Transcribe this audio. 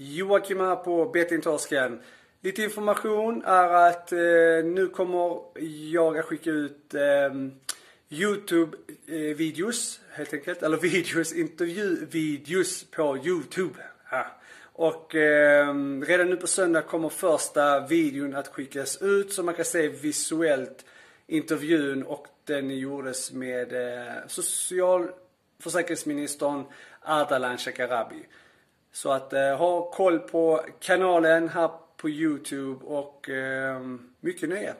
Joakim här på Bettingtorsken. Lite information är att eh, nu kommer jag att skicka ut ehm, eh, YouTube-videos helt enkelt. Eller videos, intervjuvideos på YouTube. Ja. Och eh, redan nu på söndag kommer första videon att skickas ut så man kan se visuellt intervjun och den gjordes med eh, socialförsäkringsministern Ardalan Shekarabi. Så att eh, ha koll på kanalen här på YouTube och eh, mycket nöje.